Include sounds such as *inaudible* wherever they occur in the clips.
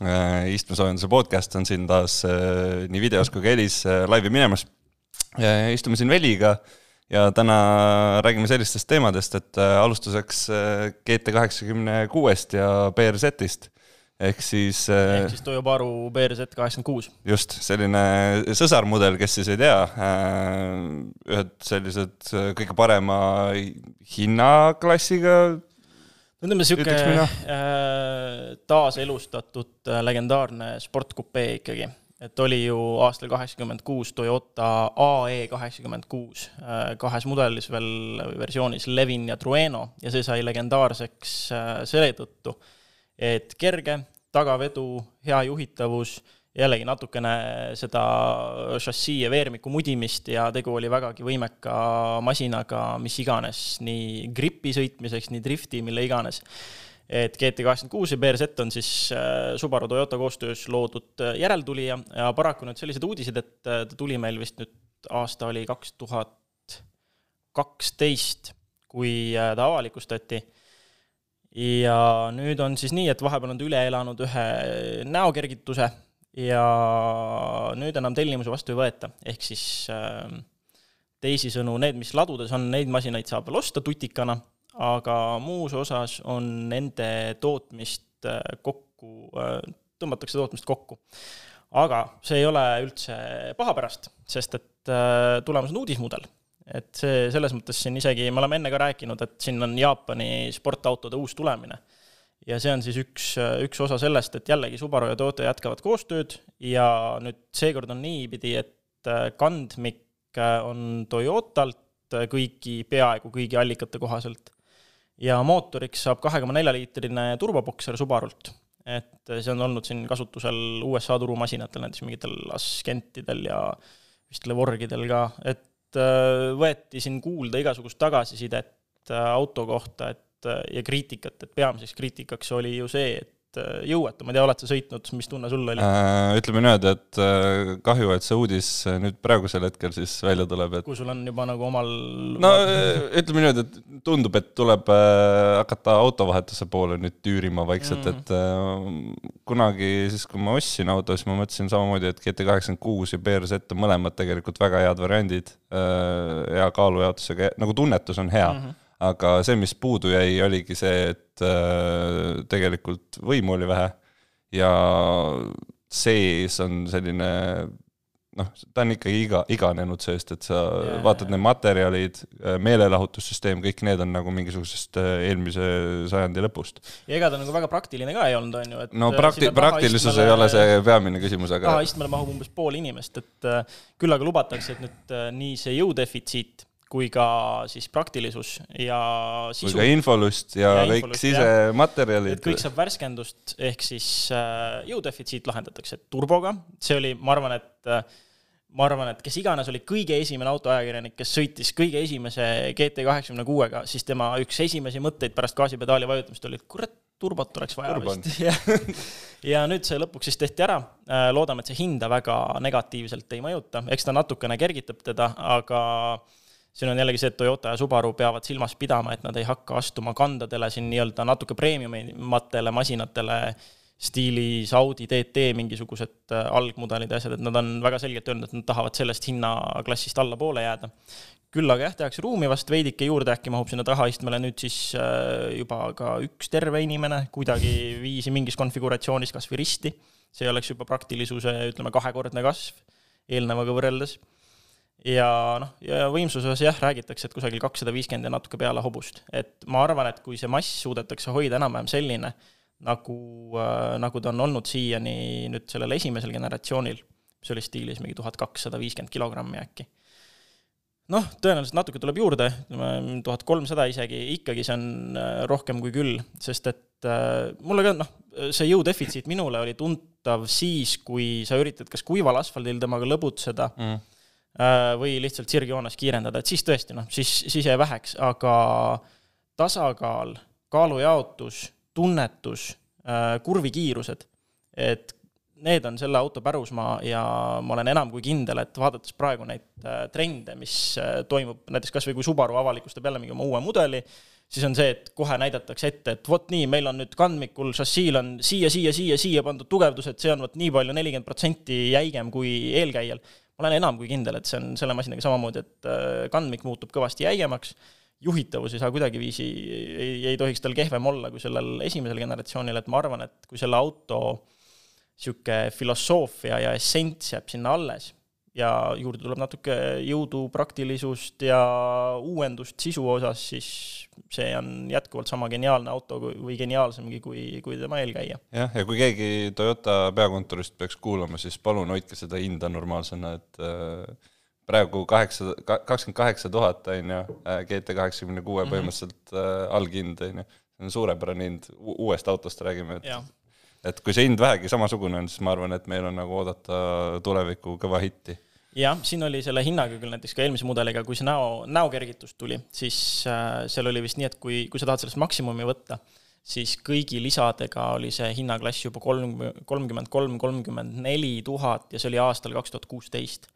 Istmesoojenduse podcast on siin taas äh, nii videos kui ka helis äh, laivi minemas. istume siin Veliga ja täna räägime sellistest teemadest, et äh, alustuseks GT kaheksakümne kuuest ja BRZ-ist ehk siis. ehk siis Toyobaru BRZ kaheksakümmend kuus. just, selline sõsarmudel, kes siis ei tea, ühed sellised kõige parema hinnaklassiga ütleme niisugune äh, taaselustatud äh, legendaarne sportkupee ikkagi. et oli ju aastal kaheksakümmend kuus Toyota AE kaheksakümmend kuus, äh, kahes mudelis veel versioonis Levin ja Trueno ja see sai legendaarseks selle tõttu, et kerge, tagavedu, hea juhitavus jällegi natukene seda šassii ja veermiku mudimist ja tegu oli vägagi võimeka masinaga, mis iganes, nii gripi sõitmiseks, nii drifti, mille iganes. et GT kaheksakümmend kuus ja BRZ on siis äh, Subaru Toyota koostöös loodud äh, järeltulija ja paraku nüüd sellised uudised, et äh, ta tuli meil vist nüüd, aasta oli kaks tuhat kaksteist, kui ta avalikustati ja nüüd on siis nii, et vahepeal on ta üle elanud ühe näokergituse ja nüüd enam tellimusi vastu ei võeta, ehk siis äh, teisisõnu, need, mis ladudes on, neid masinaid saab veel osta tutikana, aga muus osas on nende tootmist äh, kokku äh,, tõmmatakse tootmist kokku. aga see ei ole üldse pahapärast, sest et äh, tulemas on uudismudel. et see, selles mõttes siin isegi, me oleme enne ka rääkinud, et siin on Jaapani sportautode uus tulemine ja see on siis üks, üks osa sellest, et jällegi Subaru ja Toyota jätkavad koostööd ja nüüd seekord on niipidi, et äh, kandmik äh, on Toyotalt äh, kõigi, peaaegu kõigi allikate kohaselt. ja mootoriks saab kahe koma nelja liitrine turbobokser Subarult. et see on olnud siin kasutusel USA turumasinatel, näiteks mingitel Ascentidel ja vist Levorgidel ka, et võeti siin kuulda igasugust tagasisidet auto kohta, et ja kriitikat, et peamiseks kriitikaks oli ju see, et äh, jõuetu, ma ei tea, oled sa sõitnud, mis tunne sul oli äh,? ütleme niimoodi, et äh, kahju, et see uudis nüüd praegusel hetkel siis välja tuleb, et kui sul on juba nagu omal no ütleme niimoodi, et tundub, et tuleb äh, hakata autovahetuse poole nüüd tüürima vaikselt mm, -hmm. et äh, kunagi siis, kui ma ostsin auto, siis ma mõtlesin samamoodi, et GT kaheksakümmend kuus ja BRZ on mõlemad tegelikult väga head variandid äh,, hea kaalujaotusega, nagu tunnetus on hea mm. -hmm aga see, mis puudu jäi, oligi see, et äh, tegelikult võimu oli vähe ja sees on selline noh, ta on ikkagi iga, iganenud seest, et sa yeah. vaatad need materjalid, äh, meelelahutussüsteem, kõik need on nagu mingisugusest äh, eelmise sajandi lõpust. ja ega ta nagu väga praktiline ka ei olnud, on ju, et no prakti-, praktilisus istmele, ei ole see peamine küsimus, aga tahaistmele mahub umbes pool inimest, et küll aga lubatakse, et nüüd nii see jõudefitsiit kui ka siis praktilisus ja sisu. kui ka infolust ja, ja kõik sisematerjalid. kõik saab värskendust, ehk siis äh, jõudefitsiit lahendatakse turboga, see oli, ma arvan, et äh, ma arvan, et kes iganes oli kõige esimene autoajakirjanik, kes sõitis kõige esimese GT kaheksakümne kuuega, siis tema üks esimesi mõtteid pärast gaasipedaali vajutamist oli, et kurat, turbot oleks vaja Turban. vist. *laughs* ja, ja nüüd see lõpuks siis tehti ära. Äh, loodame, et see hinda väga negatiivselt ei mõjuta, eks ta natukene kergitab teda, aga äh, siin on jällegi see, et Toyota ja Subaru peavad silmas pidama, et nad ei hakka astuma kandadele siin nii-öelda natuke premiumimatele masinatele, stiilis Audi TT mingisugused äh, algmudelid ja asjad, et nad on väga selgelt öelnud, et nad tahavad sellest hinnaklassist allapoole jääda. küll aga jah, tehakse ruumi vast veidike juurde, äkki mahub sinna tahaistmele nüüd siis äh, juba ka üks terve inimene kuidagiviisi mingis konfiguratsioonis kas või risti. see oleks juba praktilisuse, ütleme, kahekordne kasv eelnevaga võrreldes ja noh, ja võimsuses jah, räägitakse, et kusagil kakssada viiskümmend ja natuke peale hobust. et ma arvan, et kui see mass suudetakse hoida enam-vähem selline, nagu äh,, nagu ta on olnud siiani nüüd sellel esimesel generatsioonil, mis oli stiilis mingi tuhat kakssada viiskümmend kilogrammi äkki. noh, tõenäoliselt natuke tuleb juurde, ütleme tuhat kolmsada isegi, ikkagi see on äh, rohkem kui küll, sest et äh, mulle ka noh, see jõudefitsiit minule oli tuntav siis, kui sa üritad kas kuival asfaldil temaga lõbutseda mm. Äh, või lihtsalt sirgjoones kiirendada, et siis tõesti noh, siis, siis jäi väheks, aga tasakaal, kaalujaotus, tunnetus äh,, kurvikiirused, et need on selle auto pärusmaa ja ma olen enam kui kindel, et vaadates praegu neid äh, trende, mis toimub näiteks kas või kui Subaru avalikustab jälle mingi oma uue mudeli, siis on see, et kohe näidatakse ette, et vot nii, meil on nüüd kandmikul šassiil on siia, siia, siia, siia pandud tugevdused, see on vot nii palju, nelikümmend protsenti jäigem kui eelkäijal. Ma olen enam kui kindel, et see on selle masinaga samamoodi, et äh, kandmik muutub kõvasti jäigemaks, juhitavus ei saa kuidagiviisi, ei, ei tohiks tal kehvem olla kui sellel esimesel generatsioonil, et ma arvan, et kui selle auto niisugune filosoofia ja essents jääb sinna alles ja juurde tuleb natuke jõudu, praktilisust ja uuendust sisu osas, siis see on jätkuvalt sama geniaalne auto või geniaalsemgi kui, kui tema eelkäija. jah, ja kui keegi Toyota peakontorist peaks kuulama, siis palun hoidke seda hinda normaalsena, et äh, praegu kaheksa, kakskümmend kaheksa tuhat, on ju, äh, GT kaheksakümne kuue mhm. põhimõtteliselt äh, alghind, on ju, see on suurepärane hind, uuest autost räägime, et ja et kui see hind vähegi samasugune on, siis ma arvan, et meil on nagu oodata tuleviku kõva hitti. jah, siin oli selle hinnaga küll näiteks ka eelmise mudeliga, kui see näo, näokergitus tuli, siis äh, seal oli vist nii, et kui, kui sa tahad sellest maksimumi võtta, siis kõigi lisadega oli see hinnaklass juba kolm, kolmkümmend kolm, kolmkümmend neli tuhat ja see oli aastal kaks tuhat kuusteist.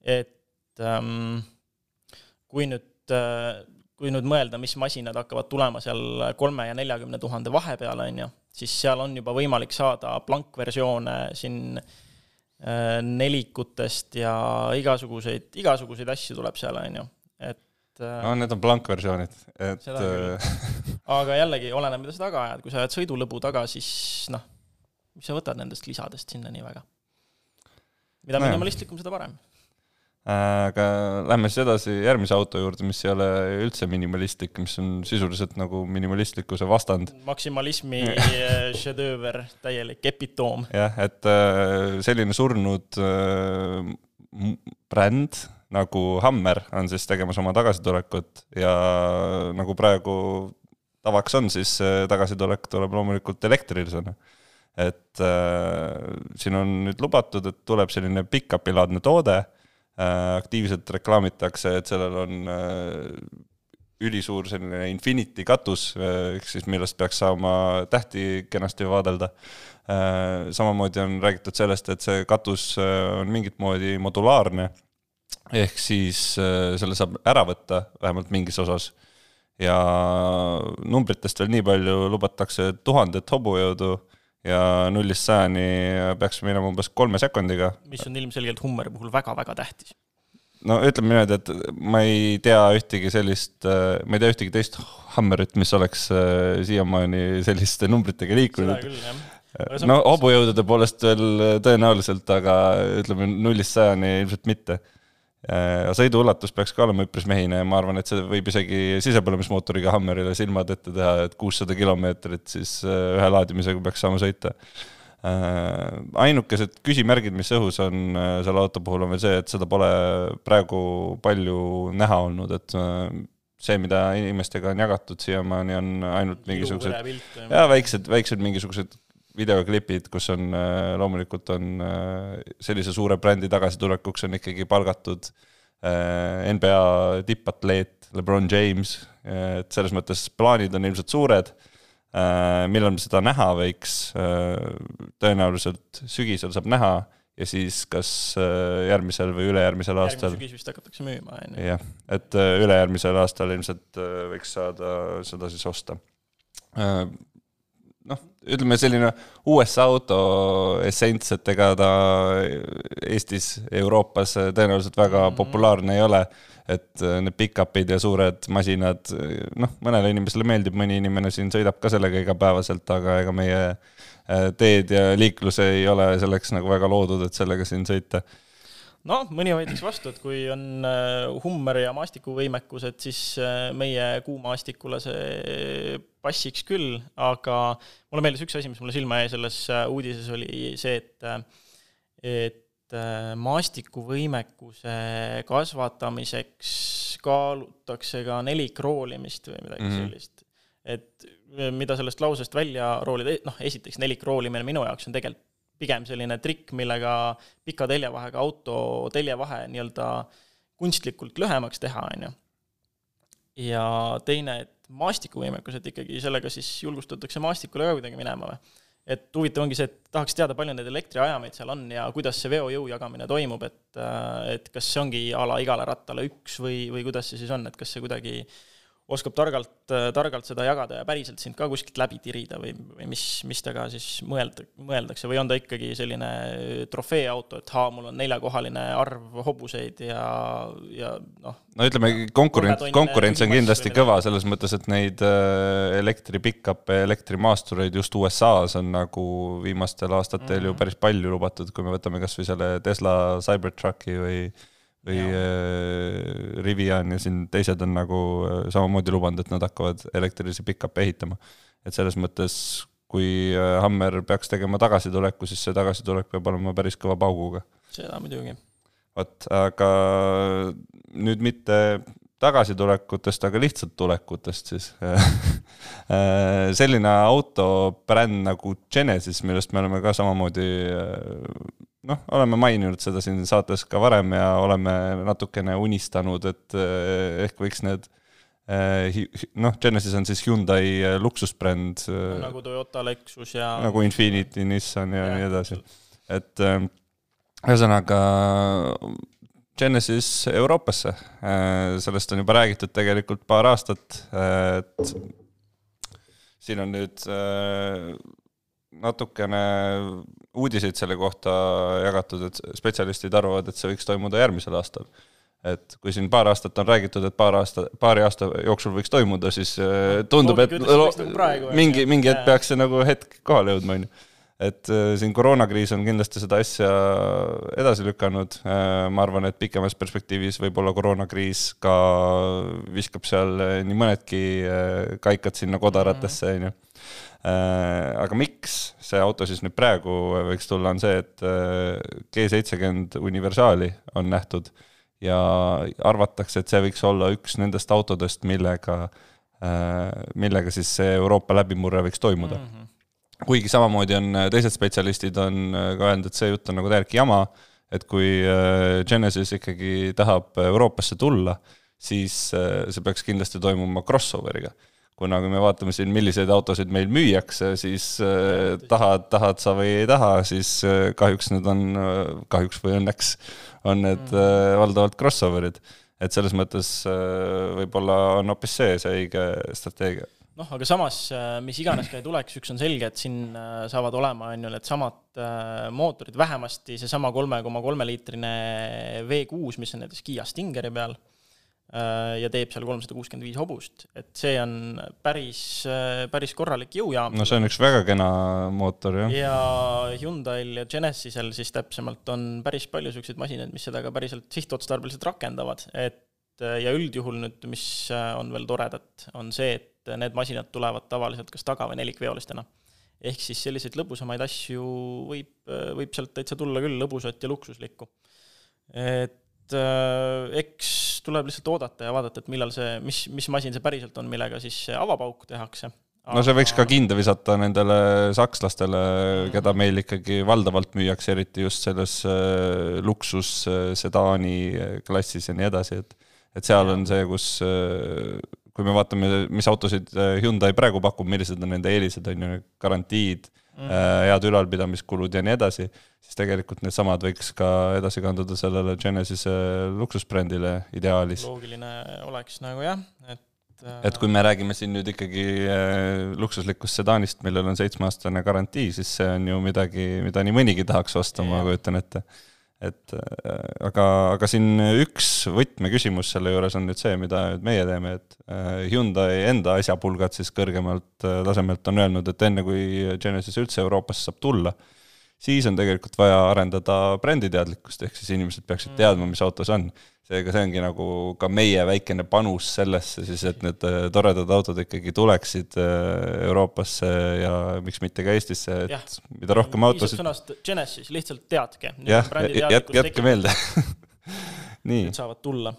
et ähm, kui nüüd äh, kui nüüd mõelda, mis masinad hakkavad tulema seal kolme ja neljakümne tuhande vahepeal, on ju, siis seal on juba võimalik saada blankversioone siin äh, nelikutest ja igasuguseid, igasuguseid asju tuleb seal, on ju, et äh, no need on blankversioonid, et äh, *laughs* aga jällegi, oleneb, mida sa taga ajad, kui sa ajad sõidulõbu taga, siis noh, mis sa võtad nendest lisadest sinna nii väga? mida no, minimalistlikum, seda parem aga lähme siis edasi järgmise auto juurde, mis ei ole üldse minimalistlik, mis on sisuliselt nagu minimalistlikkuse vastand. maksimalismi *laughs* šedööver, täielik epitoom. jah, et äh, selline surnud äh, bränd nagu Hammer on siis tegemas oma tagasitulekut ja nagu praegu tavaks on, siis tagasitulek tuleb loomulikult elektrilisena. et äh, siin on nüüd lubatud, et tuleb selline pick-up'i laadne toode äh,, Äh, aktiivselt reklaamitakse, et sellel on äh, ülisuur selline Infinity katus, äh, ehk siis millest peaks saama tähti kenasti vaadelda. samamoodi on räägitud sellest, et see katus on mingit moodi modulaarne, ehk siis selle saab ära võtta vähemalt mingis osas. ja numbritest veel nii palju, lubatakse tuhandet hobujõudu ja nullist sajani peaks minema umbes kolme sekundiga. mis on ilmselgelt Hummeri puhul väga-väga tähtis. no ütleme niimoodi, et ma ei tea ühtegi sellist, ma ei tea ühtegi teist Hammerit, mis oleks äh, siiamaani selliste numbritega liikunud. jah no hobujõudude poolest veel tõenäoliselt, aga ütleme nullist sajani ilmselt mitte Äh, sõiduulatus peaks ka olema üpris mehine ja ma arvan, et see võib isegi sisepõlemismootoriga Hammerile silmad ette teha, et kuussada kilomeetrit siis äh, ühe laadimisega peaks saama sõita. Äh, ainukesed küsimärgid, mis õhus on selle auto puhul, on veel see, et seda pole praegu palju näha olnud, et see, mida inimestega on jagatud siiamaani, on ainult mingisugused, jaa, väiksed, väiksed mingisugused videoklipid, kus on äh, loomulikult on äh, sellise suure brändi tagasitulekuks on ikkagi palgatud äh, NBA tippatleet LeBron James, et selles mõttes plaanid on ilmselt suured. millal me seda näha võiks, tõenäoliselt sügisel saab näha ja siis kas järgmisel või ülejärgmisel aastal. sügis vist hakatakse müüma, on ju. jah, et ülejärgmisel aastal ilmselt võiks saada seda siis osta ütleme selline USA auto essents, et ega ta Eestis, Euroopas tõenäoliselt väga mm -hmm. populaarne ei ole. et äh, need pick-up'id ja suured masinad, noh, mõnele inimesele meeldib, mõni inimene siin sõidab ka sellega igapäevaselt, aga ega meie äh, teed ja liiklus ei ole selleks nagu väga loodud, et sellega siin sõita noh, mõni vaidleks vastu, et kui on äh, Hummer ja maastikuvõimekus, et siis äh, meie kuumaastikule see passiks küll, aga mulle meeldis üks asi, mis mulle silma jäi selles äh, uudises, oli see, et et maastikuvõimekuse kasvatamiseks kaalutakse ka nelikroolimist või midagi mm -hmm. sellist. et mida sellest lausest välja roolida, noh, esiteks nelikroolimine minu jaoks on tegelikult pigem selline trikk, millega pika teljevahega auto teljevahe nii-öelda kunstlikult lühemaks teha, on ju. ja teine, et maastikuvõimekus, et ikkagi sellega siis julgustatakse maastikule ka kuidagi minema või? et huvitav ongi see, et tahaks teada, palju neid elektriajameid seal on ja kuidas see veojõu jagamine toimub, et et kas see ongi a la igale rattale üks või, või kuidas see siis on, et kas see kuidagi äh, oskab targalt, targalt seda jagada ja päriselt sind ka kuskilt läbi tirida või, või mis, mis temaga siis mõelda, mõeldakse või on ta ikkagi selline trofeeauto, et haa, mul on neljakohaline arv hobuseid ja, ja noh. no ütleme, konkurents, konkurents on kindlasti kõva selles mõttes, et neid äh, elektri pick-up'e, elektrimaastureid just USA-s on nagu viimastel aastatel mm -hmm. ju päris palju lubatud, kui me võtame kas või selle Tesla Cybertrucki või või äh, Rivian ja siin teised on nagu äh, samamoodi lubanud, et nad hakkavad elektrilisi pick-up'e ehitama. et selles mõttes, kui äh, Hammer peaks tegema tagasituleku, siis see tagasitulek peab olema päris kõva pauguga. seda muidugi. vot, aga nüüd mitte tagasitulekutest, aga lihtsalt tulekutest siis *laughs* äh, selline autobränd nagu Genesis, millest me oleme ka samamoodi noh, oleme maininud seda siin saates ka varem ja oleme natukene unistanud, et eh, ehk võiks need noh, Genesis on siis Hyundai luksusbränd. nagu Toyota, Lexus ja. nagu Infiniti, Nissan ja, ja nii edasi. et ühesõnaga Genesis Euroopasse, sellest on juba räägitud tegelikult paar aastat, et siin on nüüd natukene uudiseid selle kohta jagatud, et spetsialistid arvavad, et see võiks toimuda järgmisel aastal. et kui siin paar aastat on räägitud, et paar aasta, paari aasta jooksul võiks toimuda, siis äh, tundub, et praegu, mingi, mingi hetk peaks see nagu hetk kohale jõudma, on ju. Et äh, siin koroonakriis on kindlasti seda asja edasi lükanud, äh, ma arvan, et pikemas perspektiivis võib-olla koroonakriis ka viskab seal nii mõnedki kaikad sinna kodaratesse, on ju Äh, aga miks see auto siis nüüd praegu võiks tulla, on see, et äh, G70 universaali on nähtud ja arvatakse, et see võiks olla üks nendest autodest, millega, äh, millega siis see Euroopa läbimurre võiks toimuda mm. -hmm. Kuigi samamoodi on teised spetsialistid on ka öelnud, et see jutt on nagu täielik jama, et kui Genesis ikkagi tahab Euroopasse tulla, siis see peaks kindlasti toimuma crossoveriga kuna kui me vaatame siin, milliseid autosid meil müüakse, siis äh, tahad, tahad sa või ei taha, siis äh, kahjuks need on, äh, kahjuks või õnneks on need mm. valdavalt crossover'id. et selles mõttes võib-olla on hoopis see see õige strateegia noh, aga samas, mis iganes ka ei tuleks, üks on selge, et siin saavad olema, on ju, needsamad mootorid, vähemasti seesama kolme koma kolme liitrine V6, mis on näiteks Kiia Stingeri peal Äh, ja teeb seal kolmsada kuuskümmend viis hobust, et see on päris, äh, päris korralik jõujaam. no see on üks väga kena mootor, jah. ja Hyundai'l ja Genesisel siis täpsemalt on päris palju niisuguseid masinaid, mis seda ka päriselt sihtotstarbeliselt rakendavad, et äh, ja üldjuhul nüüd, mis on veel toredat, on see, et need masinad tulevad tavaliselt kas taga- või nelikveolistena. ehk siis selliseid lõbusamaid asju võib, võib sealt täitsa tulla küll, lõbusat ja luksuslikku. et eks tuleb lihtsalt oodata ja vaadata, et millal see, mis, mis masin see päriselt on, millega siis see avapauk tehakse. No see võiks ka kinda visata nendele sakslastele, keda meil ikkagi valdavalt müüakse, eriti just selles äh, luksussedaani äh, klassis ja nii edasi, et et seal on see, kus äh, kui me vaatame, mis autosid Hyundai praegu pakub, millised on nende eelised, on ju, garantiid mm., head ülalpidamiskulud ja nii edasi, siis tegelikult needsamad võiks ka edasi kanduda sellele Genesise luksusbrändile ideaalis. loogiline oleks nagu jah, et äh, et kui me räägime siin nüüd ikkagi äh, luksuslikust sedaanist, millel on seitsmeaastane garantii, siis see on ju midagi, mida nii mõnigi tahaks osta, ma kujutan ette et äh, aga, aga siin üks võtmeküsimus selle juures on nüüd see, mida nüüd meie teeme, et äh, Hyundai enda asjapulgad siis kõrgemalt äh, tasemelt on öelnud, et enne kui Genesis üldse Euroopasse saab tulla, siis on tegelikult vaja arendada bränditeadlikkust, ehk siis inimesed peaksid teadma, mis auto see on seega see ongi nagu ka meie väikene panus sellesse siis, et need äh, toredad autod ikkagi tuleksid äh, Euroopasse ja miks mitte ka Eestisse, et ja. mida rohkem autosid. sõnast Genesis, lihtsalt teadke. jah, jätke meelde *laughs* nii. Need saavad tulla.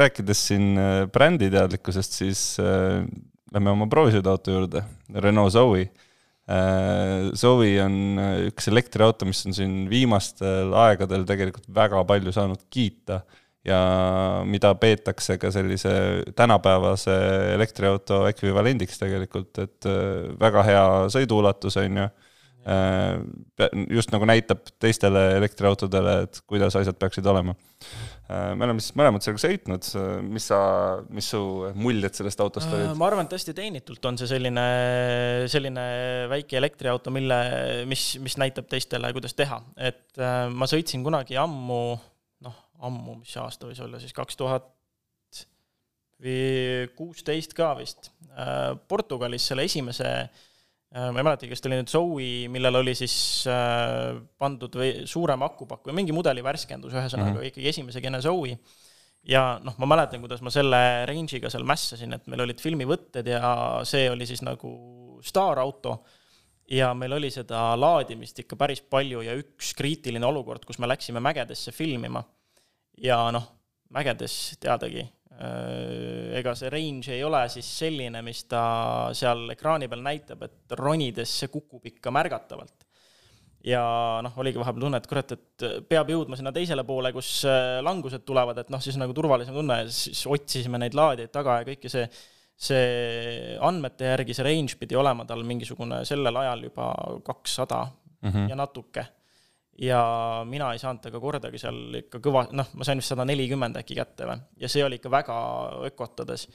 rääkides siin bränditeadlikkusest, siis lähme oma proovisõiduauto juurde, Renault Zoe Zoe on üks elektriauto, mis on siin viimastel aegadel tegelikult väga palju saanud kiita ja mida peetakse ka sellise tänapäevase elektriauto ekvivalendiks tegelikult, et äh, väga hea sõiduulatus, on ju. Äh, just nagu näitab teistele elektriautodele, et kuidas asjad peaksid olema. Äh, me oleme siis mõlemad sellega sõitnud, mis sa, mis su muljed sellest autost olid? ma arvan, et hästi teenitult on see selline, selline väike elektriauto, mille, mis, mis näitab teistele, kuidas teha, et ma sõitsin kunagi ammu ammu, mis see aasta võis olla siis, kaks tuhat kuusteist ka vist, äh, Portugalis selle esimese äh, ma ei mäletagi, kas ta oli nüüd Zoe, millel oli siis äh, pandud või suurem akupakk või mingi mudeli värskendus, ühesõnaga mm -hmm. ikkagi esimese gene Zoe. ja noh, ma mäletan, kuidas ma selle range'iga seal mässasin, et meil olid filmivõtted ja see oli siis nagu staarauto ja meil oli seda laadimist ikka päris palju ja üks kriitiline olukord, kus me läksime mägedesse filmima ja noh, mägedes teadagi, äh, ega see range ei ole siis selline, mis ta seal ekraani peal näitab, et ronides see kukub ikka märgatavalt. ja noh, oligi vahepeal tunne, et kurat, et peab jõudma sinna teisele poole, kus äh, langused tulevad, et noh, siis nagu turvalisem tunne ja siis otsisime neid laadijaid taga ja kõike see, see andmete järgi see range pidi olema tal mingisugune sellel ajal juba kakssada mm -hmm. ja natuke ja mina ei saanud temaga kordagi seal ikka kõva, noh, ma sain vist sada nelikümmend äkki kätte või, ja see oli ikka väga ökotades.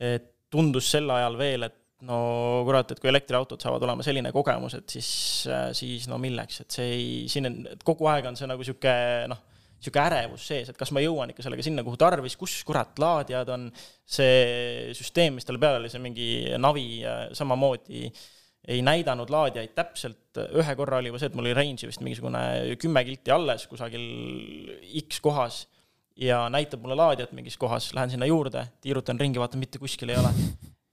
et tundus sel ajal veel, et no kurat, et kui elektriautod saavad olema selline kogemus, et siis, siis no milleks, et see ei, siin on, kogu aeg on see nagu sihuke noh, niisugune ärevus sees, et kas ma jõuan ikka sellega sinna, kuhu tarvis, kus kurat laadijad on, see süsteem, mis tal peal oli, see mingi navi samamoodi äh, ei näidanud laadijaid täpselt, ühe korra oli juba see, et mul oli range'i vist mingisugune kümme kilti alles kusagil X kohas ja näitab mulle laadijat mingis kohas, lähen sinna juurde, tiirutan ringi, vaatan, mitte kuskil ei ole.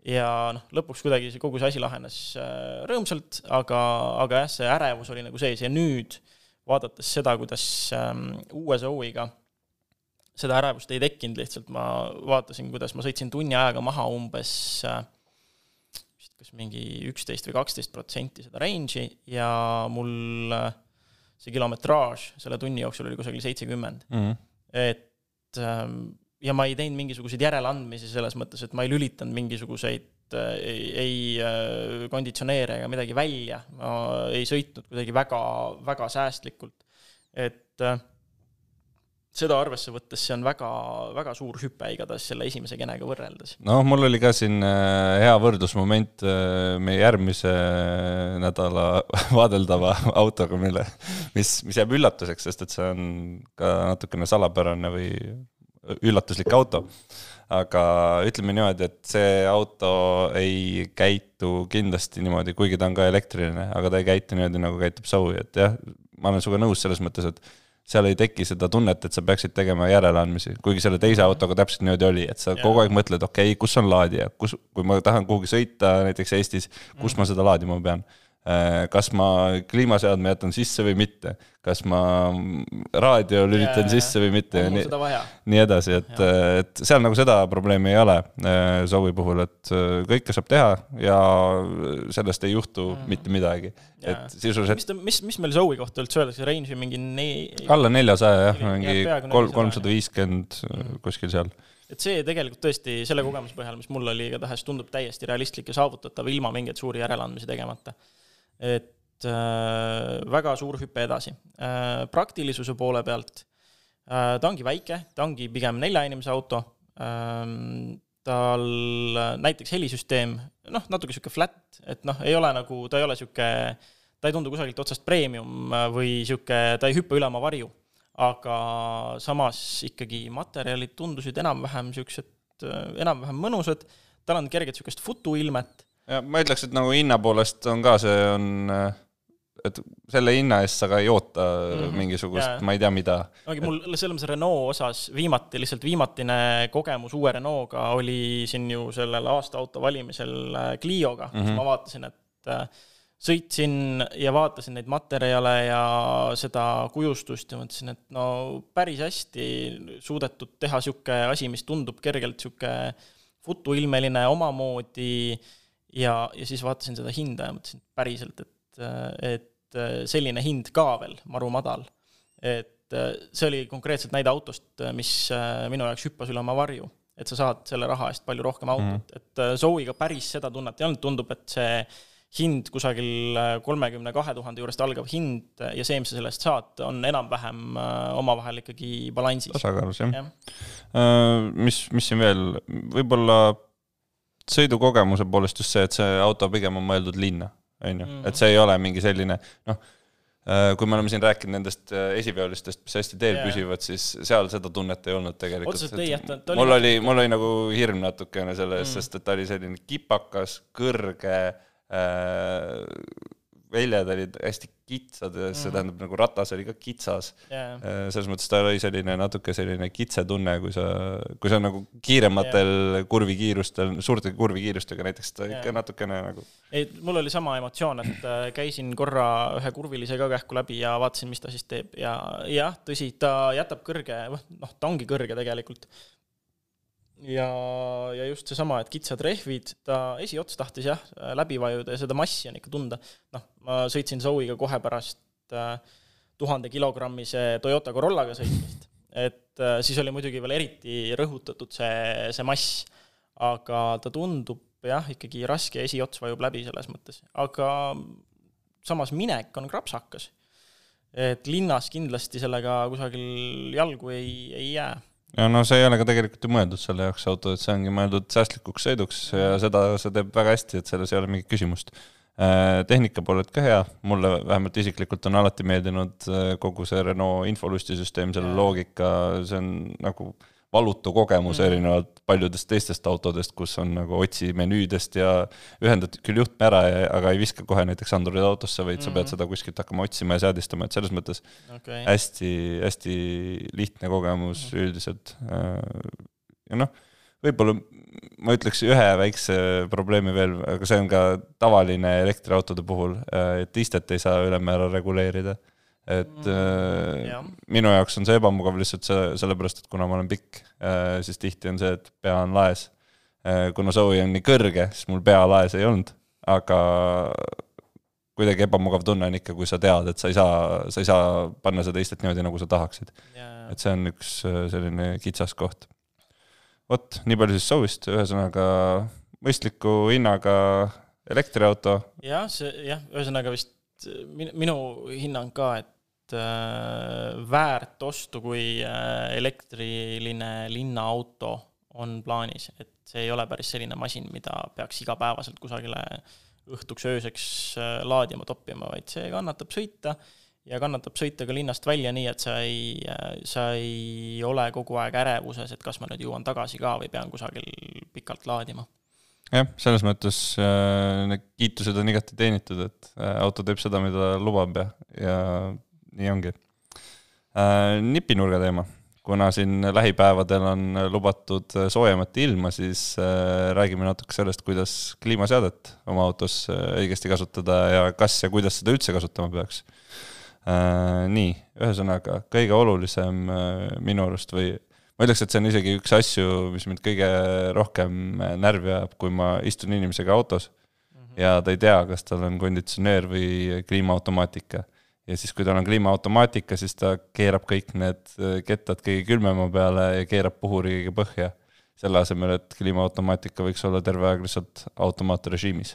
ja noh, lõpuks kuidagi see kogu see asi lahenes äh, rõõmsalt, aga, aga jah, see ärevus oli nagu sees ja nüüd vaadates seda, kuidas ähm, uue Zoe'iga seda ärevust ei tekkinud, lihtsalt ma vaatasin, kuidas ma sõitsin tunni ajaga maha umbes äh, kas mingi üksteist või kaksteist protsenti seda range'i ja mul äh, see kilometraaž selle tunni jooksul oli kusagil seitsekümmend mm. -hmm. et ähm, ja ma ei teinud mingisuguseid järeleandmisi selles mõttes, et ma ei lülitanud mingisuguseid äh, ei, ei äh, konditsioneere ega midagi välja, ma ei sõitnud kuidagi väga, väga säästlikult. et seda arvesse võttes see on väga, väga suur hüpe igatahes selle esimese genega võrreldes. noh, mul oli ka siin äh, hea võrdlusmoment äh, meie järgmise nädala *laughs* vaadeldava autoga, mille, mis, mis jääb üllatuseks, sest et see on ka natukene salapärane või üllatuslik auto. aga ütleme niimoodi, et see auto ei käitu kindlasti niimoodi, kuigi ta on ka elektriline, aga ta ei käitu niimoodi, nagu käitub Zoe, et jah, ma olen sinuga nõus selles mõttes, et seal ei teki seda tunnet, et sa peaksid tegema järeleandmisi, kuigi selle teise autoga täpselt niimoodi oli, et sa ja. kogu aeg mõtled, okei okay,, kus on laadija, kus, kui ma tahan kuhugi sõita näiteks Eestis, kus mm. ma seda laadima pean kas ma kliimaseadme jätan sisse või mitte, kas ma raadio lülitan yeah, sisse või mitte ja nii, nii edasi, et, et seal nagu seda probleemi ei ole äh, Zoe puhul, et äh, kõike saab teha ja sellest ei juhtu mm. mitte midagi. et sisuliselt. mis, mis, mis meil Zoe kohta üldse öeldakse, range'i mingi ne-? alla neljasaja jah, mingi kolm, kolmsada viiskümmend mm. kuskil seal et see tegelikult tõesti selle kogemuse põhjal, mis mul oli, igatahes tundub täiesti realistlik ja saavutatav ilma mingeid suuri järeleandmisi tegemata et äh, väga suur hüpe edasi äh,. praktilisuse poole pealt äh, ta ongi väike, ta ongi pigem nelja inimese auto ähm,, tal näiteks helisüsteem, noh, natuke niisugune flat, et noh, ei ole nagu, ta ei ole niisugune, ta ei tundu kusagilt otsast premium või niisugune, ta ei hüppa üle oma varju. aga samas ikkagi materjalid tundusid enam-vähem niisugused, äh, enam-vähem mõnusad, tal on kerget niisugust futuilmet ja ma ütleks, et nagu hinna poolest on ka see on, et selle hinna eest sa ka ei oota mm -hmm. mingisugust, ma ei tea, mida. ongi mul selles mõttes Renault osas viimati, lihtsalt viimatine kogemus uue Renault'ga oli siin ju sellel aasta auto valimisel äh, Clio'ga mm, -hmm. kus mhm. ma vaatasin, et äh, sõitsin ja vaatasin neid materjale ja seda kujustust ja mõtlesin, et no päris hästi suudetud teha niisugune asi, mis tundub kergelt niisugune futuilmeline omamoodi ja, ja siis vaatasin seda hinda ja mõtlesin päriselt, et, et selline hind ka veel maru madal. et see oli konkreetselt näide autost, mis minu jaoks hüppas üle oma varju. Et sa saad selle raha eest palju rohkem autot. Mm, et Zoe'iga päris seda tunnet ei olnud, tundub, et see hind kusagil äh, kolmekümne kahe tuhande juurest algav hind ja see, mis sa sellest saad, on enam-vähem äh, omavahel ikkagi balansis. tasakaalus, jah. Ja.. Äh, mis, mis siin veel, võib-olla sõidukogemuse poolest just see, et see auto pigem on mõeldud linna, on ju, et see ei ole mingi selline noh, kui me oleme siin rääkinud nendest esiveolistest, mis hästi teel yeah. püsivad, siis seal seda tunnet ei olnud tegelikult. otseselt ei, et ta oli mul oli, mul oli nagu hirm natukene selle eest mm., sest et ta oli selline kipakas, kõrge Äh, väljad olid hästi kitsad ja see mm. tähendab nagu ratas oli ka kitsas yeah.. Äh, selles mõttes ta oli selline natuke selline kitsetunne, kui sa, kui sa nagu kiirematel yeah. kurvikiirustel, suurte kurvikiirustega näiteks ta yeah. ikka natukene nagu. ei, mul oli sama emotsioon, et äh, käisin korra ühe kurvilise ka kähku läbi ja vaatasin, mis ta siis teeb ja jah, tõsi, ta jätab kõrge, noh, ta ongi kõrge tegelikult ja, ja just seesama, et kitsad rehvid, ta esiots tahtis jah, läbi vajuda ja seda massi on ikka tunda. noh, ma sõitsin Zoe'iga kohe pärast äh, tuhande kilogrammise Toyota Corollaga sõitmist, et äh, siis oli muidugi veel eriti rõhutatud see, see mass, aga ta tundub jah, ikkagi raske esiots vajub läbi selles mõttes, aga samas minek on krapsakas. et linnas kindlasti sellega kusagil jalgu ei, ei jää ja no see ei ole ka tegelikult ju mõeldud selle jaoks auto, et see ongi mõeldud säästlikuks sõiduks ja seda see teeb väga hästi, et selles ei ole mingit küsimust. Äh, tehnika poolelt ka hea, mulle vähemalt isiklikult on alati meeldinud äh, kogu see Renault infolustisüsteem, selle loogika, see on nagu äh, valutu kogemus mm. erinevalt paljudest teistest autodest, kus on nagu otsi menüüdest ja ühendad küll juhtme ära, aga ei viska kohe näiteks Androidi autosse, vaid mm. sa pead mm. seda kuskilt hakkama otsima ja seadistama, et selles mõttes okay. hästi, hästi lihtne kogemus mm. üldiselt. ja noh, võib-olla ma ütleks ühe väikse probleemi veel, aga see on ka tavaline elektriautode puhul, et istet ei saa ülemäära reguleerida et mm, äh, minu jaoks on see ebamugav lihtsalt see, sellepärast, et kuna ma olen pikk äh,, siis tihti on see, et pea on laes äh,. kuna soovi on nii kõrge, siis mul pea laes ei olnud, aga kuidagi ebamugav tunne on ikka, kui sa tead, et sa ei saa, sa ei saa panna seda istet niimoodi, nagu sa tahaksid. et see on üks äh, selline kitsaskoht. vot, nii palju siis soovist, ühesõnaga mõistliku hinnaga elektriauto. jah, see jah, ühesõnaga vist minu hinnang ka, et Äh, väärt ostu, kui äh, elektriline linnaauto on plaanis, et see ei ole päris selline masin, mida peaks igapäevaselt kusagile õhtuks, ööseks äh, laadima, toppima, vaid see kannatab sõita ja kannatab sõita ka linnast välja nii, et sa ei, sa ei ole kogu aeg ärevuses, et kas ma nüüd jõuan tagasi ka või pean kusagil pikalt laadima. jah, selles mõttes äh, need kiitused on igati teenitud, et äh, auto teeb seda, mida lubab ja, ja nii ongi äh,. nipinurga teema, kuna siin lähipäevadel on lubatud soojemat ilma, siis äh, räägime natuke sellest, kuidas kliimaseadet oma autos äh, õigesti kasutada ja kas ja kuidas seda üldse kasutama peaks äh,. nii, ühesõnaga kõige olulisem äh, minu arust või ma ütleks, et see on isegi üks asju, mis mind kõige rohkem närvi ajab, kui ma istun inimesega autos mm -hmm. ja ta ei tea, kas tal on konditsioneer või kliimaautomaatika ja siis, kui tal on kliimaautomaatika, siis ta keerab kõik need äh, kettad kõige külmema peale ja keerab puhuri kõige põhja. selle asemel, et kliimaautomaatika võiks olla terve aeg lihtsalt automaatrežiimis.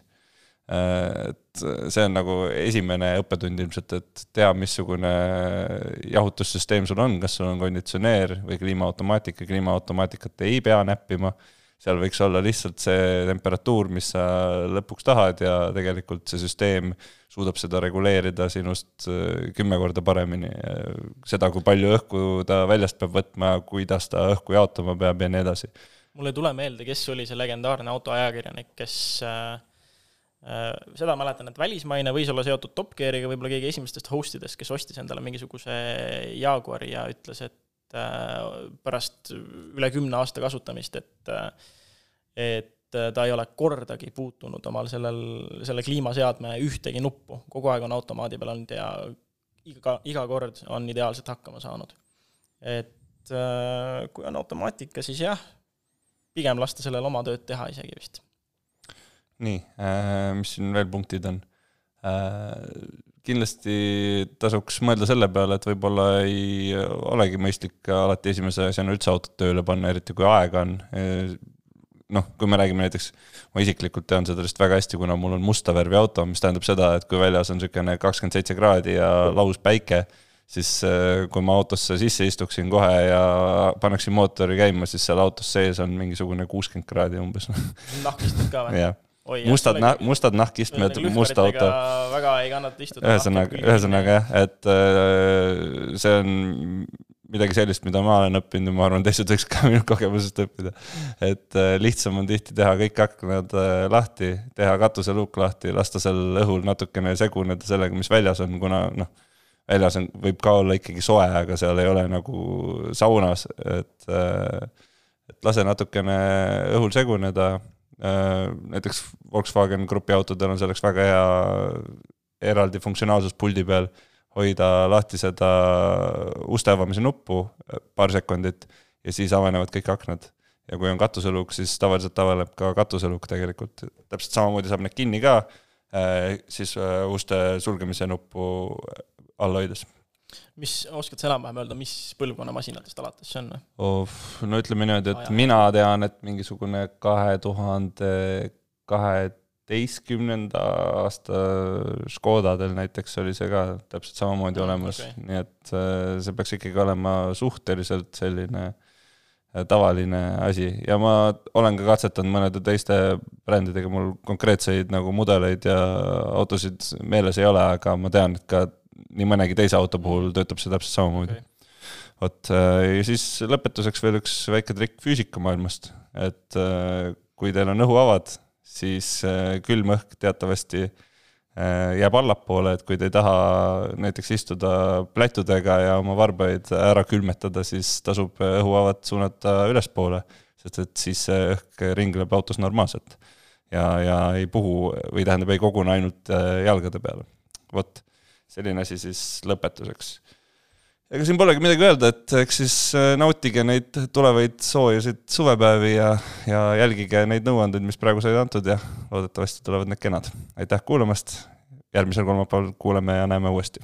Äh, et see on nagu esimene õppetund ilmselt, et tea, missugune jahutussüsteem sul on, kas sul on konditsioneer või kliimaautomaatika, kliimaautomaatikat ei pea näppima seal võiks olla lihtsalt see temperatuur, mis sa lõpuks tahad ja tegelikult see süsteem suudab seda reguleerida sinust äh, kümme korda paremini. seda, kui palju õhku ta väljast peab võtma, kuidas ta õhku jaotama peab ja nii edasi. mul ei tule meelde, kes oli see legendaarne autoajakirjanik, kes äh, äh, seda mäletan, et välismaine võis olla seotud Top Geariga, võib-olla keegi esimestest host idest, kes ostis endale mingisuguse Jaguari ja ütles, et Äh, pärast üle kümne aasta kasutamist, et, äh, et ta ei ole kordagi puutunud omal sellel, selle kliimaseadme ühtegi nuppu, kogu aeg on automaadi peal olnud ja iga, iga kord on ideaalselt hakkama saanud. et äh, kui on automaatika, siis jah, pigem lasta sellel oma tööd teha isegi vist. nii äh,, mis siin veel punktid on äh,? Kindlasti tasuks mõelda selle peale, et võib-olla ei olegi mõistlik alati esimese asjana üldse autot tööle panna, eriti kui aega on. noh, kui me räägime näiteks, ma isiklikult tean seda vist väga hästi, kuna mul on musta värvi auto, mis tähendab seda, et kui väljas on niisugune kakskümmend seitse kraadi ja laus päike, siis äh, kui ma autosse sisse istuksin kohe ja paneksin mootori käima, siis seal autos sees on mingisugune kuuskümmend kraadi umbes. nahkistud ka või? *laughs* jah Oi, mustad nah-, mustad nahkistmed, musta auto. väga ei kannata istuda. ühesõnaga, ühesõnaga jah, et äh, see on midagi sellist, mida ma olen õppinud ja ma arvan, teised võiks ka *laughs* minu kogemusest õppida. et äh, lihtsam on tihti teha kõik aknad äh, lahti, teha katuseluuk lahti, lasta seal õhul natukene seguneda sellega, mis väljas on, kuna noh, väljas on, võib ka olla ikkagi soe, aga seal ei ole nagu saunas, et et lase natukene õhul seguneda Äh, näiteks Volkswagen Grupi autodel on selleks väga hea eraldi funktsionaalsus puldi peal, hoida lahti seda uste avamise nuppu äh, paar sekundit ja siis avanevad kõik aknad. ja kui on katuseluuk, siis tavaliselt avaneb ka katuseluuk tegelikult, täpselt samamoodi saab need kinni ka, äh, siis uste sulgemise nuppu all hoides mis, oskad sa enam-vähem öelda, mis põlvkonna masinatest alates see on oh,? no ütleme niimoodi, et Aja. mina tean, et mingisugune kahe tuhande kaheteistkümnenda aasta Škodadel näiteks oli see ka täpselt samamoodi mm, olemas okay., nii et äh, see peaks ikkagi olema suhteliselt selline äh, tavaline asi ja ma olen ka katsetanud mõnede teiste brändidega, mul konkreetseid nagu mudeleid ja autosid meeles ei ole, aga ma tean, et ka nii mõnegi teise auto puhul töötab see täpselt samamoodi okay.. vot äh, ja siis lõpetuseks veel üks väike trikk füüsikamaailmast, et äh, kui teil on õhuavad, siis äh, külm õhk teatavasti jääb allapoole, et kui te ei taha näiteks istuda plätudega ja oma varbaid ära külmetada, siis tasub õhuavad suunata ülespoole, sest et siis see õhk ringleb autos normaalselt. ja, ja ei puhu või tähendab, ei kogune ainult jalgade peale. vot selline asi siis lõpetuseks. ega siin polegi midagi öelda, et eks siis äh, nautige neid tulevaid soojasid suvepäevi ja, ja jälgige neid nõuandeid, mis praegu said antud ja loodetavasti tulevad need kenad. aitäh kuulamast, järgmisel kolmapäeval kuuleme ja näeme uuesti